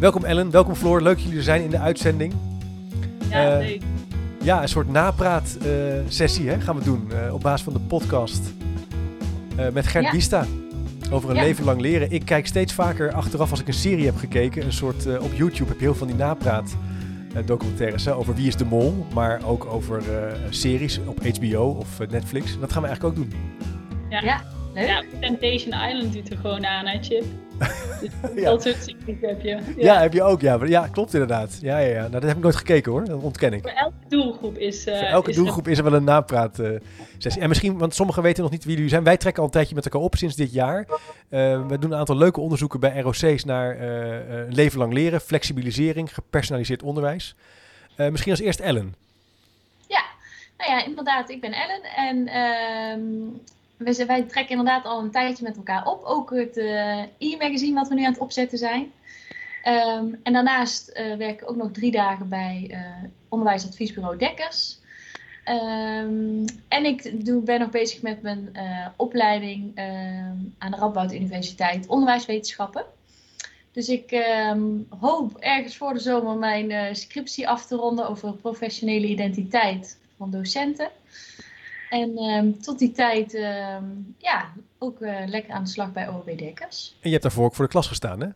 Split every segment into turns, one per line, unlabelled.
Welkom Ellen, welkom Floor. Leuk dat jullie er zijn in de uitzending.
Ja,
Eh,
leuk.
Ja, een soort napraat-sessie hè, gaan we doen eh, op basis van de podcast eh, met Gert
Ja.
Bista over een
Ja.
leven lang leren. Ik kijk steeds vaker achteraf als ik een serie heb gekeken. Een soort, eh, op YouTube heb je heel veel van die napraat eh, documentaires hè, over wie is de mol, maar ook over eh, series op HBO of Netflix. Dat gaan we eigenlijk ook doen.
Ja.
Ja, leuk.
Ja, Temptation Island doet er gewoon aan, hè, Chip?
Ja.
Dat soort heb je.
Ja. heb je ook. Ja, ja klopt inderdaad. Ja, ja, ja. Nou, dat heb ik nooit gekeken hoor. Dat ontken ik.
Voor elke doelgroep is... eh,
Voor elke
is er-
doelgroep is er wel een napraat eh. En misschien, want sommigen weten nog niet wie jullie zijn. Wij trekken al een tijdje met elkaar op sinds dit jaar. Eh, we doen een aantal leuke onderzoeken bij ROC's naar een leven lang leren, flexibilisering, gepersonaliseerd onderwijs. Misschien als eerst Ellen.
Ja, nou ja, inderdaad, ik ben Ellen en ehm, wij, trekken inderdaad al een tijdje met elkaar op. Ook het eh, e-magazine wat we nu aan het opzetten zijn. Ehm, en daarnaast eh, werk ik ook nog drie dagen bij eh, onderwijsadviesbureau Dekkers. Ehm, en ik doe, ben nog bezig met mijn opleiding ehm, aan de Radboud Universiteit onderwijswetenschappen. Dus ik hoop ergens voor de zomer mijn scriptie af te ronden over professionele identiteit van docenten. En ehm, tot die tijd, ehm, ja, ook eh, lekker aan de slag bij OOB Dekkers.
En je hebt daarvoor ook voor de klas gestaan, hè?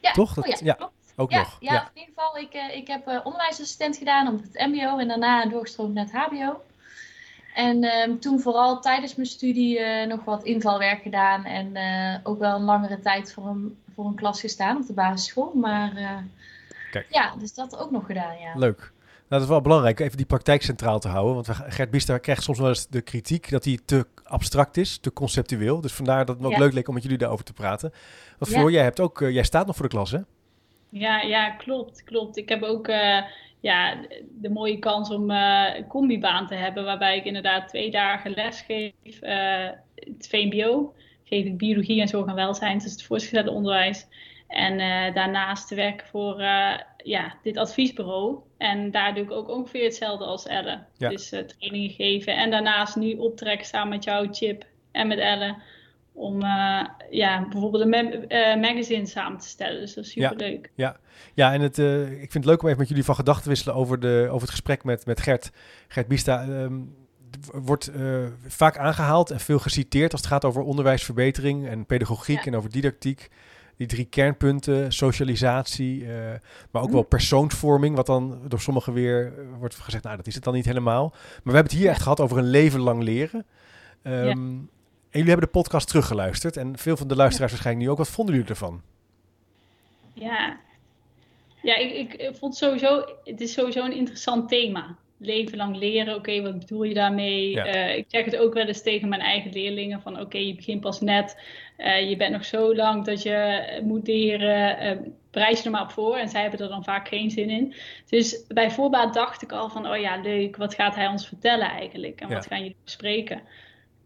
Ja,
Toch? Dat-
oh ja,
ja.
klopt.
Ook
ja,
nog.
Ja, in ieder geval, ik, eh, ik heb eh, onderwijsassistent gedaan op het MBO en daarna doorgestroomd naar het HBO. En ehm, toen vooral tijdens mijn studie nog wat invalwerk gedaan en ook wel een langere tijd voor een, voor een klas gestaan op de basisschool. Maar
Kijk.
ja, dus dat ook nog gedaan, ja.
Leuk. Nou, dat is wel belangrijk, even die praktijk centraal te houden. Want Gert Bista krijgt soms wel eens de kritiek dat hij te abstract is, te conceptueel. Dus vandaar dat het me ook
Ja.
leuk leek om met jullie daarover te praten. Want
Ja.
Floor, jij, hebt ook, eh, jij staat nog voor de klas, hè?
Ja, ja, klopt, klopt. Ik heb ook eh, ja, de, mooie kans om eh, een combibaan te hebben, waarbij ik inderdaad twee dagen les geef. eh, het VMBO geef ik biologie en zorg en welzijn, dus het voortgezet onderwijs. En eh, daarnaast te werken voor eh, ja, dit adviesbureau. En daar doe ik ook ongeveer hetzelfde als Ellen.
Ja.
Dus eh, trainingen geven. En daarnaast nu optrekken samen met jou, Chip, en met Ellen. Om ja, bijvoorbeeld een ma- magazine samen te stellen. Dus dat is
Ja.
superleuk.
Ja, en het, ik vind het leuk om even met jullie van gedachten te wisselen over, de, over het gesprek met, met Gert. Gert Bista ehm, d- wordt vaak aangehaald en veel geciteerd als het gaat over onderwijsverbetering en pedagogiek
Ja.
en over didactiek. Die drie kernpunten, socialisatie, eh, maar ook
Mhm.
wel persoonsvorming, wat dan door sommigen weer eh, wordt gezegd, nou dat is het dan niet helemaal. Maar we hebben het hier echt gehad over een leven lang leren. Ehm, En jullie hebben de podcast teruggeluisterd en veel van de luisteraars waarschijnlijk nu ook. Wat vonden jullie ervan?
Ja, ja ik, ik, ik vond sowieso, het is sowieso een interessant thema. Leven lang leren, oké, wat bedoel je daarmee?
Ja.
Eh, ik zeg het ook wel eens tegen mijn eigen leerlingen: van oké, je begint pas net, eh, je bent nog zo lang dat je moet leren, eh bereid je er maar op voor. En zij hebben er dan vaak geen zin in. Dus bij voorbaat dacht ik al van: oh ja, leuk, wat gaat hij ons vertellen eigenlijk? En
Ja.
wat gaan jullie bespreken?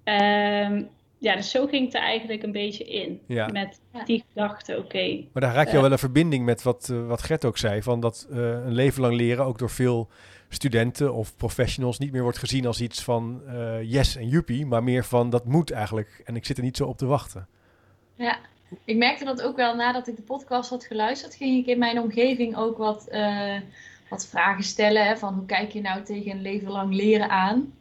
Ehm, ja, dus zo ging het er eigenlijk een beetje in.
Ja.
Met die gedachte, oké.
Maar daar raak je wel een verbinding met wat, eh, wat Gert ook zei. Van dat eh, een leven lang leren ook door veel studenten of professionals niet meer wordt gezien als iets van eh, yes en joepie. Maar meer van dat moet eigenlijk. En ik zit er niet zo op te wachten.
Ja, ik merkte dat ook wel nadat ik de podcast had geluisterd, ging ik in mijn omgeving ook wat, eh, wat vragen stellen. Hè, van hoe kijk je nou tegen een leven lang leren aan?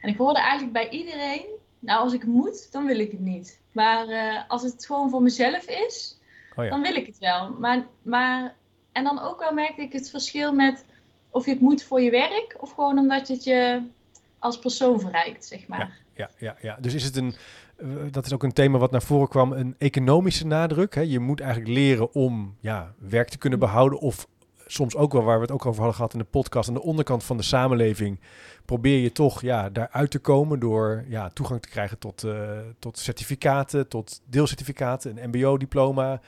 En ik hoorde eigenlijk bij iedereen, nou als ik moet, dan wil ik het niet. Maar eh, als het gewoon voor mezelf is,
Oh ja.
dan wil ik het wel. Maar, maar, en dan ook wel merkte ik het verschil met of je het moet voor je werk of gewoon omdat het je als persoon verrijkt, zeg maar.
Ja, ja, ja. Dus is het een, eh, dat is ook een thema wat naar voren kwam, een economische nadruk. Hè? Je moet eigenlijk leren om ja, werk te kunnen behouden of soms ook wel, waar we het ook over hadden gehad in de podcast, aan de onderkant van de samenleving, probeer je toch ja, daaruit te komen door ja, toegang te krijgen tot, uh, tot certificaten, tot deelcertificaten, een MBO-diploma.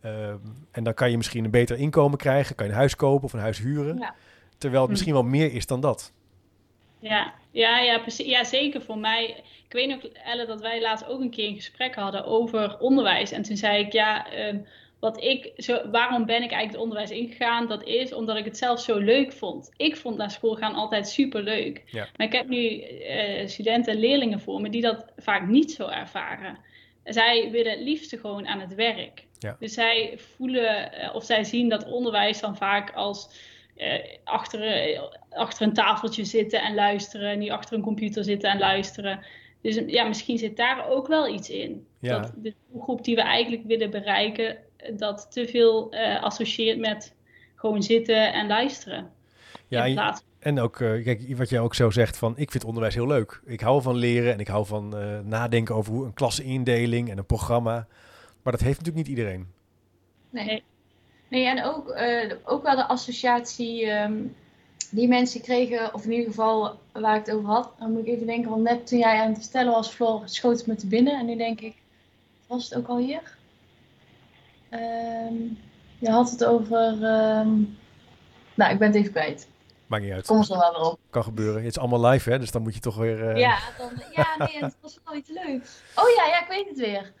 Ehm, en dan kan je misschien een beter inkomen krijgen, kan je een huis kopen of een huis huren. Ja. Terwijl het hm. misschien wel meer is dan dat.
Ja, ja, ja, precies. ja, zeker voor mij. Ik weet nog, Elle, dat wij laatst ook een keer een gesprek hadden over onderwijs. En toen zei ik, ja, uh, wat ik, zo, waarom ben ik eigenlijk het onderwijs ingegaan? Dat is omdat ik het zelf zo leuk vond. Ik vond naar school gaan altijd super leuk. Ja. Maar ik heb nu uh, studenten en leerlingen voor me die dat vaak niet zo ervaren. Zij willen het liefste gewoon aan het werk. Ja. Dus zij voelen uh, of zij zien dat onderwijs dan vaak als uh, achter, achter een tafeltje zitten en luisteren. Niet achter een computer zitten en luisteren. Dus ja, misschien zit daar ook wel iets in. Ja. Dat de groep die we eigenlijk willen bereiken, dat te veel uh, associeert met gewoon zitten en luisteren.
Ja, en ook, uh, kijk, wat jij ook zo zegt van, ik vind onderwijs heel leuk. Ik hou van leren en ik hou van uh, nadenken over hoe een klasindeling en een programma. Maar dat heeft natuurlijk niet iedereen.
Nee. Nee, en ook, uh, ook wel de associatie um, die mensen kregen, of in ieder geval waar ik het over had. Dan moet ik even denken, want net toen jij aan het vertellen was, Floor, schoot het me te binnen. En nu denk ik, was het ook al hier? Um, je had het over, um, nou, ik ben het even kwijt.
Maakt niet uit.
Kom er wel weer op.
Kan gebeuren. Het is allemaal live, hè? Dus dan moet je toch weer... Uh...
Ja, dan, ja, nee, het was wel iets leuks. Oh ja, ja, ik weet het weer.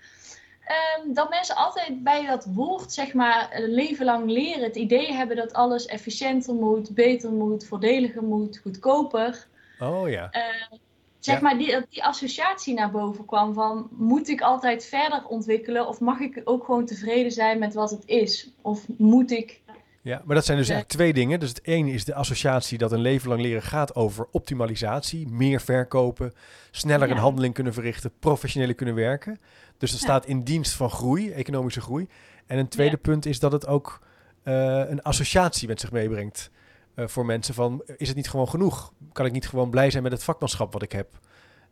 Um, dat mensen altijd bij dat woord, zeg maar, een leven lang leren, het idee hebben dat alles efficiënter moet, beter moet, voordeliger moet, goedkoper.
Oh ja.
Uh, zeg maar, die, dat die associatie naar boven kwam van, moet ik altijd verder ontwikkelen of mag ik ook gewoon tevreden zijn met wat het is? Of moet ik...
Ja, maar dat zijn dus eigenlijk twee dingen. Dus het ene is de associatie dat een leven lang leren gaat over optimalisatie, meer verkopen, sneller een handeling kunnen verrichten, professioneler kunnen werken. Dus dat staat in dienst van groei, economische groei. En een tweede punt is dat het ook uh, een associatie met zich meebrengt. Uh, voor mensen van, is het niet gewoon genoeg? Kan ik niet gewoon blij zijn met het vakmanschap wat ik heb?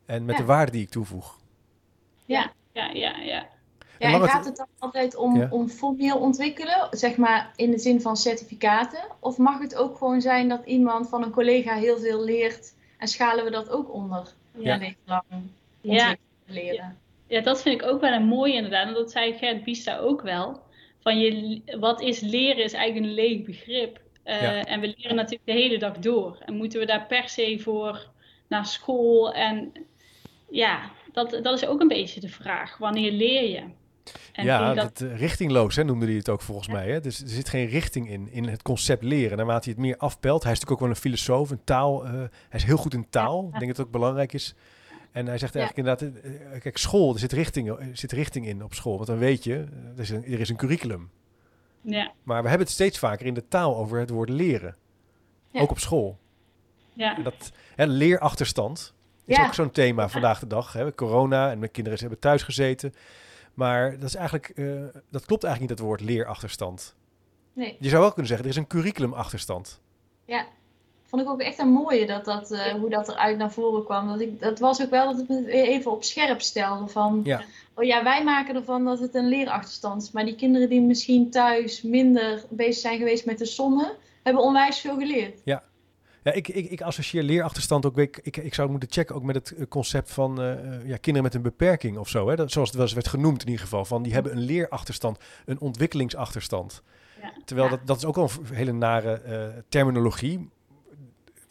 En met de waarde die ik toevoeg?
Ja, ja, ja, ja.
Ja, en gaat het dan altijd om, ja. om formeel ontwikkelen, zeg maar in de zin van certificaten? Of mag het ook gewoon zijn dat iemand van een collega heel veel leert en schalen we dat ook onder? Ja, ja. lang leren.
Ja, dat vind ik ook wel een mooie inderdaad. En dat zei Gert Bista ook wel. Van je, wat is leren is eigenlijk een leeg begrip. Uh, En we leren natuurlijk de hele dag door. En moeten we daar per se voor naar school? En ja, dat, dat is ook een beetje de vraag. Wanneer leer je?
En ja, dat... Het, richtingloos hè, noemde hij het ook volgens mij. Hè? Dus er zit geen richting in, in het concept leren. Naarmate hij het meer afpelt. Hij is natuurlijk ook wel een filosoof, een taal. Uh, hij is heel goed in taal. Ik denk dat het ook belangrijk is en hij zegt eigenlijk inderdaad, eh, kijk, school, er zit richting, er zit richting in op school. Want dan weet je, er is een, er is een curriculum.
Ja.
Maar we hebben het steeds vaker in de taal over het woord leren. Ook op school.
Ja.
dat, hè, leerachterstand is ook zo'n thema vandaag de dag. Hè. Corona en mijn kinderen hebben thuis gezeten. Maar dat, is eigenlijk, uh, dat klopt eigenlijk niet, dat woord leerachterstand.
Nee.
Je zou wel kunnen zeggen, er is een curriculumachterstand.
Ja, vond ik ook echt een mooie dat dat, uh, hoe dat eruit naar voren kwam. Dat, ik, dat was ook wel dat het me even op scherp stelde van,
ja.
oh ja, wij maken ervan dat het een leerachterstand is. Maar die kinderen die misschien thuis minder bezig zijn geweest met de sommen, hebben onwijs veel geleerd.
Ja, ja, ik, ik, ik associeer leerachterstand ook. Ik, ik, ik zou moeten checken ook met het eh, concept van uh, ja, kinderen met een beperking of zo. Hè? Dat, zoals het wel eens werd genoemd in ieder geval. Van die hebben een leerachterstand, een ontwikkelingsachterstand. Ja. Terwijl Dat, dat is ook al een hele nare uh, terminologie.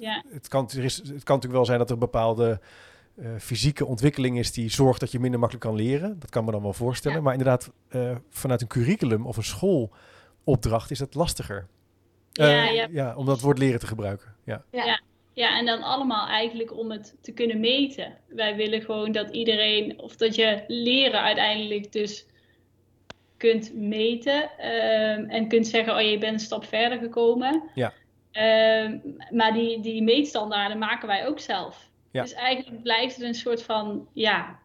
Ja.
Het, kan, er is, het kan natuurlijk wel zijn dat er een bepaalde uh, fysieke ontwikkeling is die zorgt dat je minder makkelijk kan leren. Dat kan me dan wel voorstellen. Ja. Maar inderdaad, uh, vanuit een curriculum of een schoolopdracht is dat lastiger. Uh, ja, ja. ja, om dat woord leren te gebruiken. Ja.
Ja. ja, en dan allemaal eigenlijk om het te kunnen meten. Wij willen gewoon dat iedereen, of dat je leren uiteindelijk dus kunt meten um, en kunt zeggen, oh je bent een stap verder gekomen.
Ja.
Uh, maar die, die meetstandaarden maken wij ook zelf.
Ja.
Dus eigenlijk blijft het een soort van, ja,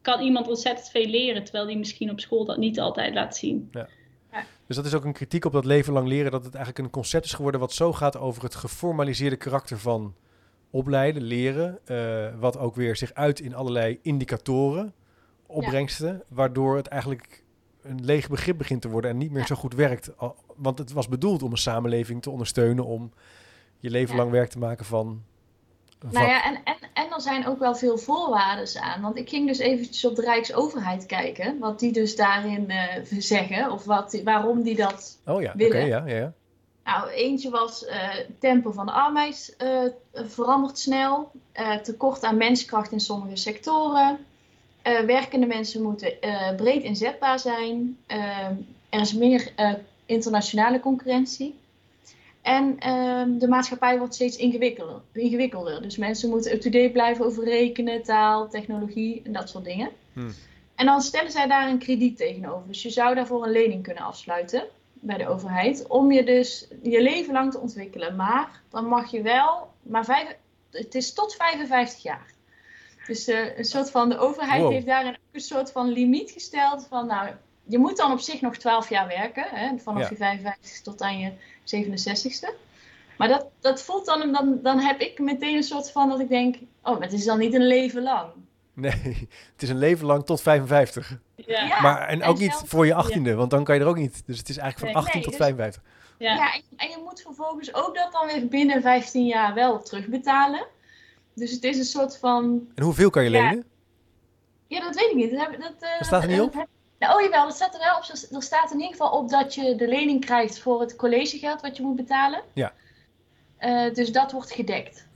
kan iemand ontzettend veel leren, terwijl die misschien op school dat niet altijd laat zien.
Ja. ja. Dus dat is ook een kritiek op dat leven lang leren, dat het eigenlijk een concept is geworden wat zo gaat over het geformaliseerde karakter van opleiden, leren, uh, wat ook weer zich uit in allerlei indicatoren, opbrengsten, waardoor het eigenlijk een leeg begrip begint te worden en niet meer
Ja.
zo goed werkt. Want het was bedoeld om een samenleving te ondersteunen, om je leven lang werk te maken van een
Nou ja, en, en, en er zijn ook wel veel voorwaarden aan. Want ik ging dus eventjes op de Rijksoverheid kijken, wat die dus daarin eh, zeggen, of wat, waarom die dat
Oh ja, oké,
willen.
ja, ja, ja.
Nou, eentje was eh tempo van de arbeid eh, verandert snel. tekort aan menskracht in sommige sectoren. Eh, werkende mensen moeten eh, breed inzetbaar zijn. eh, er is meer internationale concurrentie. En ehm, de maatschappij wordt steeds ingewikkelder, ingewikkelder. Dus mensen moeten up-to-date blijven over rekenen, taal, technologie en dat soort dingen.
Hmm.
En dan stellen zij daar een krediet tegenover. Dus je zou daarvoor een lening kunnen afsluiten bij de overheid. Om je dus je leven lang te ontwikkelen. Maar dan mag je wel, maar vijf, het is tot 55 jaar. Dus eh, een soort van, de overheid
Wow.
heeft daarin ook een soort van limiet gesteld. Van nou, je moet dan op zich nog 12 jaar werken. Hè, vanaf
Ja.
je 55 tot aan je 67ste. Maar dat, dat voelt dan, dan, dan heb ik meteen een soort van dat ik denk, oh, maar het is dan niet een leven lang.
Nee, het is een leven lang tot 55.
Ja.
Ja.
maar, en
en
ook niet voor je 18e, want dan kan je er ook niet. Dus het is eigenlijk van
Nee.
18
Nee,
tot
dus-
55.
Ja.
Ja, en, en je moet vervolgens ook dat dan weer binnen 15 jaar wel terugbetalen. Dus het is een soort van.
En hoeveel kan je
Ja.
lenen?
Ja, dat weet ik niet. Dat, heb- dat, eh,
Dat staat er niet
dat
op?
heb- Nou, oh jawel, dat staat er wel op. Er staat in ieder geval op dat je de lening krijgt voor het collegegeld wat je moet betalen.
Ja.
Eh, dus dat wordt gedekt.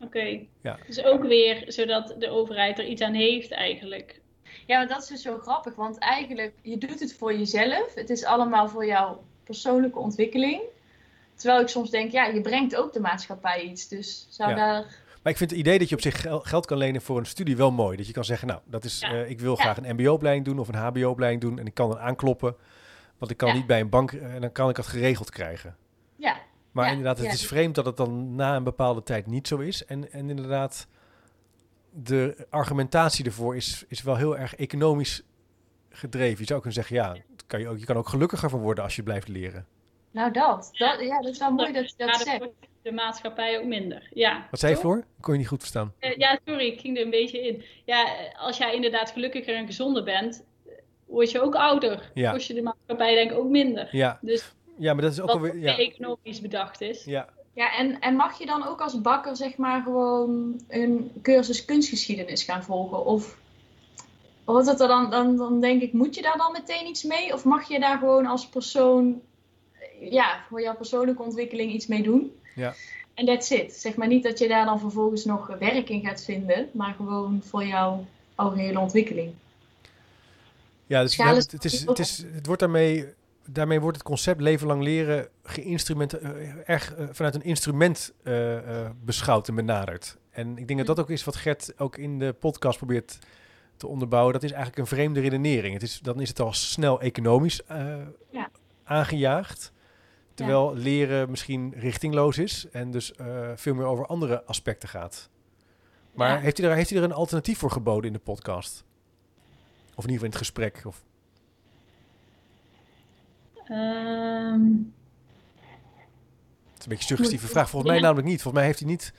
Oké.
Ja.
Dus ook weer zodat de overheid er iets aan heeft eigenlijk.
Ja, maar dat is dus zo grappig, want eigenlijk, je doet het voor jezelf. Het is allemaal voor jouw persoonlijke ontwikkeling. Terwijl ik soms denk, ja, je brengt ook de maatschappij iets. Dus zou
Ja.
daar...
Maar ik vind het idee dat je op zich gel- geld kan lenen voor een studie wel mooi. Dat je kan zeggen, nou, dat is,
Ja.
eh, ik wil
Ja.
graag een mbo-opleiding doen of een hbo-opleiding doen. En ik kan dan aankloppen, want ik kan
Ja.
niet bij een bank eh, en dan kan ik dat geregeld krijgen.
Ja,
Maar
Ja,
inderdaad, het
ja.
is vreemd dat het dan na een bepaalde tijd niet zo is. En, en inderdaad, de argumentatie ervoor is, is wel heel erg economisch gedreven. Je zou kunnen zeggen, ja, het kan je, ook, je kan ook gelukkiger van worden als je blijft leren.
nou dat. dat ja, dat is wel mooi dat je dat zegt.
De maatschappij ook minder. Ja.
Wat zei je? Ik kon je niet goed verstaan.
Eh, ja, sorry, ik ging er een beetje in. Ja, als jij inderdaad gelukkiger en gezonder bent, eh, word je ook ouder.
Ja.
Kost je de maatschappij denk ik ook minder.
Ja,
Dus
ja maar dat is ook
wat
alweer...
ook
Ja,
weer economisch bedacht is.
ja.
Ja, en, en mag je dan ook als bakker zeg maar gewoon een cursus kunstgeschiedenis gaan volgen? Of wat het er dan, dan, dan denk ik, moet je daar dan meteen iets mee? Of mag je daar gewoon als persoon, ja, voor jouw persoonlijke ontwikkeling iets mee doen?
Ja.
En that's it. Zeg maar niet dat je daar dan vervolgens nog werk in gaat vinden, maar gewoon voor jouw algehele ontwikkeling.
Ja, dus hebben het, is, het, is, het wordt daarmee, daarmee wordt het concept leven lang leren geïnstrument, eh, erg eh, vanuit een instrument eh, beschouwd en benaderd. En ik denk dat dat ook is wat Gert ook in de podcast probeert te onderbouwen. Dat is eigenlijk een vreemde redenering. Het is, dan is het al snel economisch
Ja.
aangejaagd. Terwijl leren misschien richtingloos is en dus eh, veel meer over andere aspecten gaat. Maar
Ja.
heeft, hij er, heeft hij er een alternatief voor geboden in de podcast? Of in ieder geval in het gesprek? Of...
Ehm,
Het is een beetje een suggestieve
Moet-
vraag. Volgens mij namelijk niet. Volgens mij heeft hij niet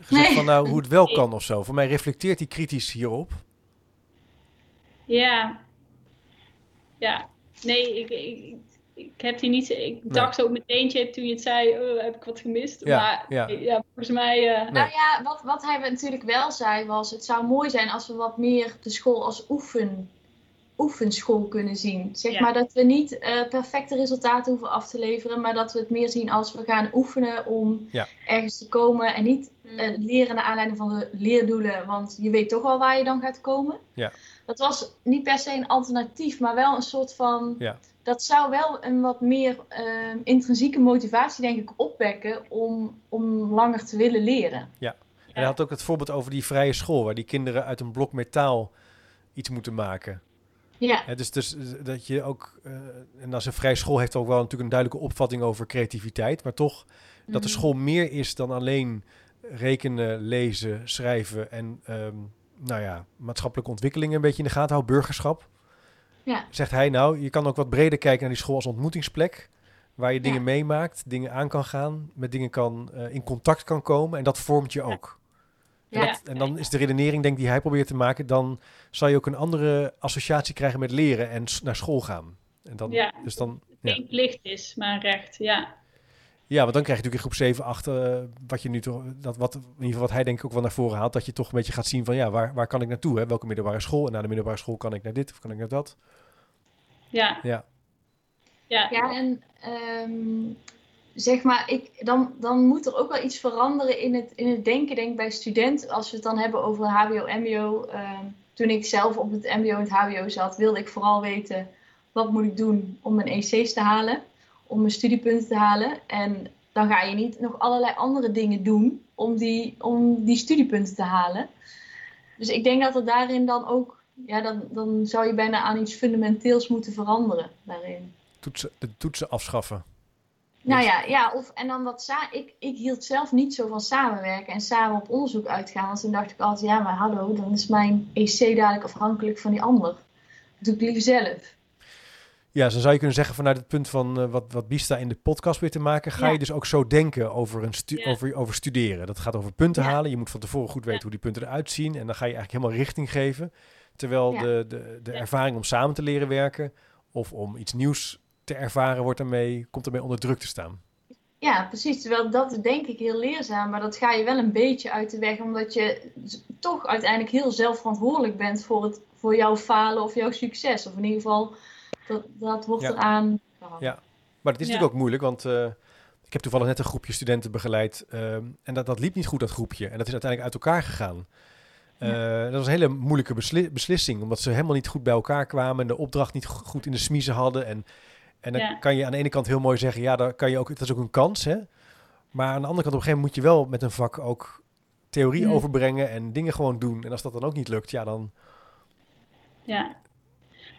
gezegd
Nee.
van nou hoe het wel kan of zo. Voor mij reflecteert hij kritisch hierop.
ja. Ja. Nee, ik, ik, ik heb die niet... Ik dacht ook meteen toen je het zei, oh, heb ik wat gemist.
Ja,
maar
ja.
ja. volgens mij... eh,
Nee.
Nou ja, wat, wat hij natuurlijk wel zei was, het zou mooi zijn als we wat meer de school als oefen, oefenschool kunnen zien. Zeg
Ja.
maar dat we niet eh, perfecte resultaten hoeven af te leveren, maar dat we het meer zien als we gaan oefenen om
Ja.
ergens te komen en niet eh, leren naar aanleiding van de leerdoelen, want je weet toch wel waar je dan gaat komen.
Ja.
Dat was niet per se een alternatief, maar wel een soort van.
Ja.
Dat zou wel een wat meer eh, intrinsieke motivatie, denk ik, opwekken om, om langer te willen leren.
En hij had ook het voorbeeld over die vrije school. Waar die kinderen uit een blok metaal iets moeten maken.
Ja,
dus, dus eh, dat je ook... eh, en als een vrije school heeft ook wel natuurlijk een duidelijke opvatting over creativiteit. Maar toch dat de
Mhm.
school meer is dan alleen rekenen, lezen, schrijven en ehm, nou ja, maatschappelijke ontwikkelingen een beetje in de gaten houden, burgerschap.
Ja.
Zegt hij nou, je kan ook wat breder kijken naar die school als ontmoetingsplek, waar je dingen
Ja.
meemaakt, dingen aan kan gaan, met dingen kan, eh, in contact kan komen en dat vormt je ook. En, dat- en dan is de redenering, denk ik, die hij probeert te maken, dan zal je ook een andere associatie krijgen met leren en naar school gaan. En dan. Dus dan, ja.
Geen plicht is, maar recht. Ja,
ja, want dan krijg je natuurlijk in groep 7, 8, eh, wat je nu toch, dat wat, in ieder geval wat hij denk ik ook wel naar voren haalt, dat je toch een beetje gaat zien van, ja, waar, waar kan ik naartoe? Hè? Welke middelbare school? En na de middelbare school kan ik naar dit of kan ik naar dat?
ja,
Ja,
ja.
Ja, en ehm, zeg maar, ik, dan, dan moet er ook wel iets veranderen in het, in het denken, denk ik, bij studenten. Als we het dan hebben over HBO, MBO. ehm, toen ik zelf op het MBO en het HBO zat, wilde ik vooral weten wat moet ik doen om mijn EC's te halen, om mijn studiepunten te halen. En dan ga je niet nog allerlei andere dingen doen om die, om die studiepunten te halen. Dus ik denk dat er daarin dan ook, ja, dan, dan zou je bijna aan iets fundamenteels moeten veranderen daarin.
toetsen, de toetsen afschaffen.
Nou ja, ja of, en dan wat sa ik, ik hield zelf niet zo van samenwerken en samen op onderzoek uitgaan. Want toen dacht ik altijd, ja, maar hallo, dan is mijn EC dadelijk afhankelijk van die ander. Dat doe ik liever zelf.
Ja, dan zou je kunnen zeggen vanuit het punt van eh, wat, wat Bista in de podcast weer te maken, ga
Ja.
je dus ook zo denken over, een stu-
Ja.
over, over studeren. Dat gaat over punten
Ja.
halen. Je moet van tevoren goed weten hoe die punten eruit zien. En dan ga je eigenlijk helemaal richting geven. Terwijl de, de, de ervaring om samen te leren werken of om iets nieuws te ervaren, wordt ermee, komt ermee onder druk te staan.
Ja, precies. Terwijl dat denk ik heel leerzaam, maar dat ga je wel een beetje uit de weg, omdat je toch uiteindelijk heel zelf verantwoordelijk bent voor, het, voor jouw falen of jouw succes. Of in ieder geval, dat, dat wordt
Ja.
eraan.
Ja. Maar het is
Ja.
natuurlijk ook moeilijk, want eh, ik heb toevallig net een groepje studenten begeleid. ehm, en dat, dat liep niet goed, dat groepje. En dat is uiteindelijk uit elkaar gegaan. Eh, Dat was een hele moeilijke besli- beslissing, omdat ze helemaal niet goed bij elkaar kwamen en de opdracht niet go- goed in de smiezen hadden. En, en dan
Ja.
kan je aan de ene kant heel mooi zeggen, ja, daar kan je ook, dat is ook een kans. Hè? Maar aan de andere kant, op een gegeven moment moet je wel met een vak ook theorie
Mm.
overbrengen en dingen gewoon doen. En als dat dan ook niet lukt, ja, dan...
Ja.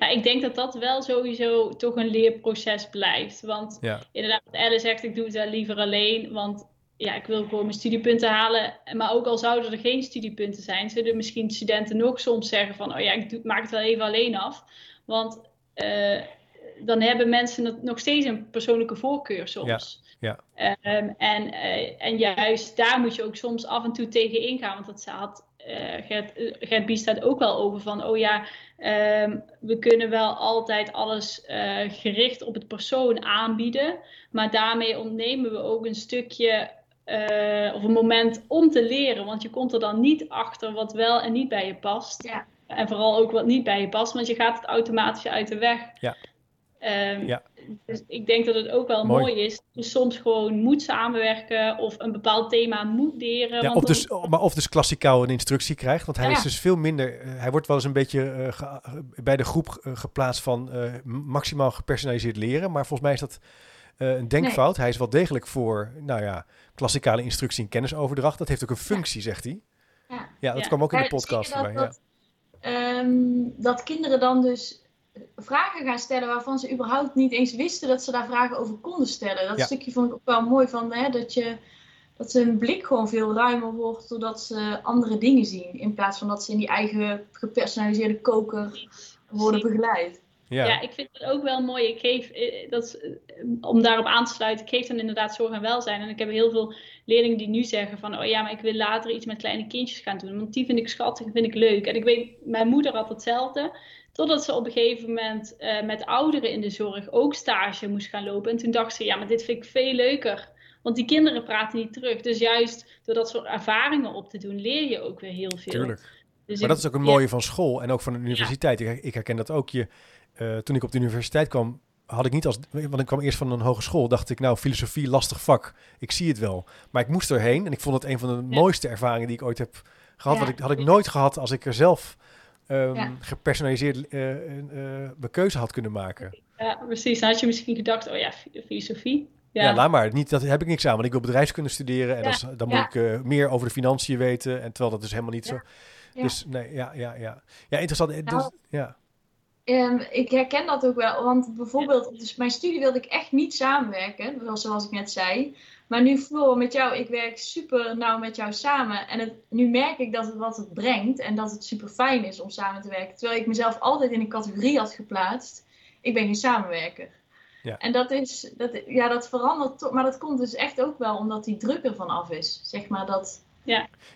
Nou, ik denk dat dat wel sowieso toch een leerproces blijft. Want
Ja,
inderdaad, wat Elle zegt, ik doe het wel liever alleen. Want ja, ik wil gewoon mijn studiepunten halen. Maar ook al zouden er geen studiepunten zijn, zullen misschien studenten nog soms zeggen van, oh ja, ik doe, maak het wel even alleen af. Want eh, dan hebben mensen nog steeds een persoonlijke voorkeur soms.
Ja,
Ehm, en, eh, en juist daar moet je ook soms af en toe tegen ingaan. Want dat had eh Gert, eh, Gert Biestad ook wel over van, oh ja, ehm, we kunnen wel altijd alles eh, gericht op het persoon aanbieden. Maar daarmee ontnemen we ook een stukje eh, of een moment om te leren. Want je komt er dan niet achter wat wel en niet bij je past.
Ja.
En vooral ook wat niet bij je past, want je gaat het automatisch uit de weg.
Ja.
Ehm,
Ja.
Dus ik denk dat het ook wel
Mooi.
mooi is. Dat je soms gewoon moet samenwerken of een bepaald thema moet leren.
Ja, of
dan-
dus, maar of dus klassikaal een instructie krijgt. Want hij
Ja.
is dus veel minder. eh, hij wordt wel eens een beetje eh, ge- bij de groep eh, geplaatst van eh, maximaal gepersonaliseerd leren. Maar volgens mij is dat eh, een denkfout. Hij is wel degelijk voor, nou ja, klassikale instructie en kennisoverdracht. Dat heeft ook een functie, zegt hij.
Ja.
Ja, dat
Ja.
kwam ook in de podcast voorbij.
dat, ehm, dat kinderen dan dus vragen gaan stellen waarvan ze überhaupt niet eens wisten dat ze daar vragen over konden stellen. Dat
Ja.
stukje vond ik ook wel mooi van hè, dat, je, dat ze hun blik gewoon veel ruimer wordt doordat ze andere dingen zien. In plaats van dat ze in die eigen gepersonaliseerde koker worden begeleid.
Ja,
Ja. ik vind het ook wel mooi. Ik geef, eh, dat is, eh, om daarop aan te sluiten, ik geef dan inderdaad zorg en welzijn. En ik heb heel veel leerlingen die nu zeggen van, oh ja, maar ik wil later iets met kleine kindjes gaan doen. Want die vind ik schattig, vind ik leuk. En ik weet, mijn moeder had hetzelfde. Totdat ze op een gegeven moment eh, met ouderen in de zorg ook stage moest gaan lopen. En toen dacht ze, ja, maar dit vind ik veel leuker. Want die kinderen praten niet terug. Dus juist door dat soort ervaringen op te doen, leer je ook weer heel veel.
tuurlijk.
Dus
Maar
ik-
dat is ook een
ja.
mooie van school en ook van de universiteit. Ik, ik herken dat ook. Je, eh, toen ik op de universiteit kwam, had ik niet als... Want ik kwam eerst van een hogeschool, dacht ik, nou, filosofie, lastig vak. Ik zie het wel. Maar ik moest erheen en ik vond het een van de
Ja.
mooiste ervaringen die ik ooit heb gehad.
Ja.
Wat ik, had ik nooit gehad als ik er zelf ehm,
Ja.
gepersonaliseerd eh, mijn keuze had kunnen maken.
Ja, precies. Dan had je misschien gedacht, oh ja, fi- filosofie.
Ja.
Ja,
laat maar. Niet, dat heb ik niks aan, want ik wil bedrijfskunde studeren en
Ja.
dat is- dan
Ja.
moet ik meer over de financiën weten. En terwijl dat dus helemaal niet zo...
Ja.
Dus nee, ja, ja, ja. Ja, interessant. Dus, ja.
Ehm, ik herken dat ook wel, want bijvoorbeeld, dus mijn studie wilde ik echt niet samenwerken, zoals- ik net zei. Maar nu Floor, met jou, ik werk super nauw met jou samen. En het, nu merk ik dat het wat het brengt en dat het super fijn is om samen te werken. Terwijl ik mezelf altijd in een categorie had geplaatst. Ik ben geen samenwerker.
Ja.
En dat is, dat, ja, dat verandert toch, maar dat komt dus echt ook wel omdat die druk ervan af is. Zeg maar dat,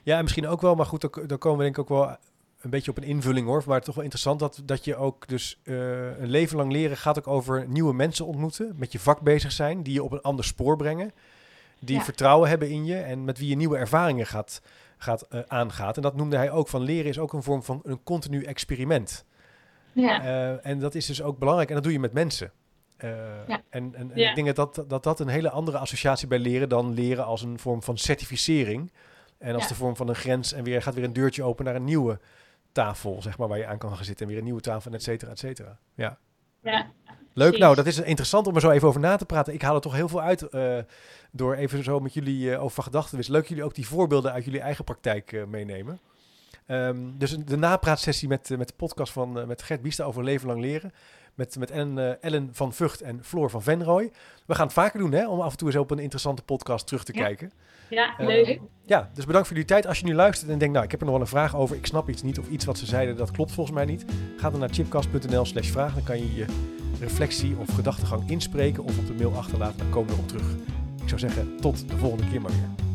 Ja, en misschien ook wel, maar goed, dan komen we denk ik ook wel een beetje op een invulling hoor. Maar toch wel interessant dat, dat je ook dus uh, een leven lang leren gaat ook over nieuwe mensen ontmoeten, met je vak bezig zijn, die je op een ander spoor brengen, die ja. vertrouwen hebben in je en met wie je nieuwe ervaringen gaat, gaat uh, aangaat. En dat noemde hij ook van leren is ook een vorm van een continu experiment.
Ja.
Uh, en dat is dus ook belangrijk en dat doe je met mensen. Uh, ja. En, en, en ja. ik denk dat dat, dat dat een hele andere associatie bij leren dan leren als een vorm van certificering. En als ja. de vorm van een grens en weer gaat weer een deurtje open naar een nieuwe tafel, zeg maar, waar je aan kan gaan zitten. En weer een nieuwe tafel, et cetera, et cetera. Ja.
ja.
Leuk, nou, dat is interessant om er zo even over na te praten. Ik haal er toch heel veel uit uh, door even zo met jullie uh, over van gedachten wisselen. Leuk jullie ook die voorbeelden uit jullie eigen praktijk uh, meenemen. Um, dus de napraatsessie met, met de podcast van met Gert Biesta over leven lang leren. Met, met Ellen, Ellen van Vught en Floor van Venrooy. We gaan het vaker doen, hè, om af en toe eens op een interessante podcast terug te
ja.
kijken.
Ja, leuk. Uh,
ja, dus bedankt voor jullie tijd. Als je nu luistert en denkt, nou, ik heb er nog wel een vraag over, ik snap iets niet of iets wat ze zeiden, dat klopt volgens mij niet. Ga dan naar chipcast.nl slash vraag. Dan kan je je reflectie of gedachtegang inspreken of op de mail achterlaten. Dan komen we erop terug. Ik zou zeggen, tot de volgende keer maar weer.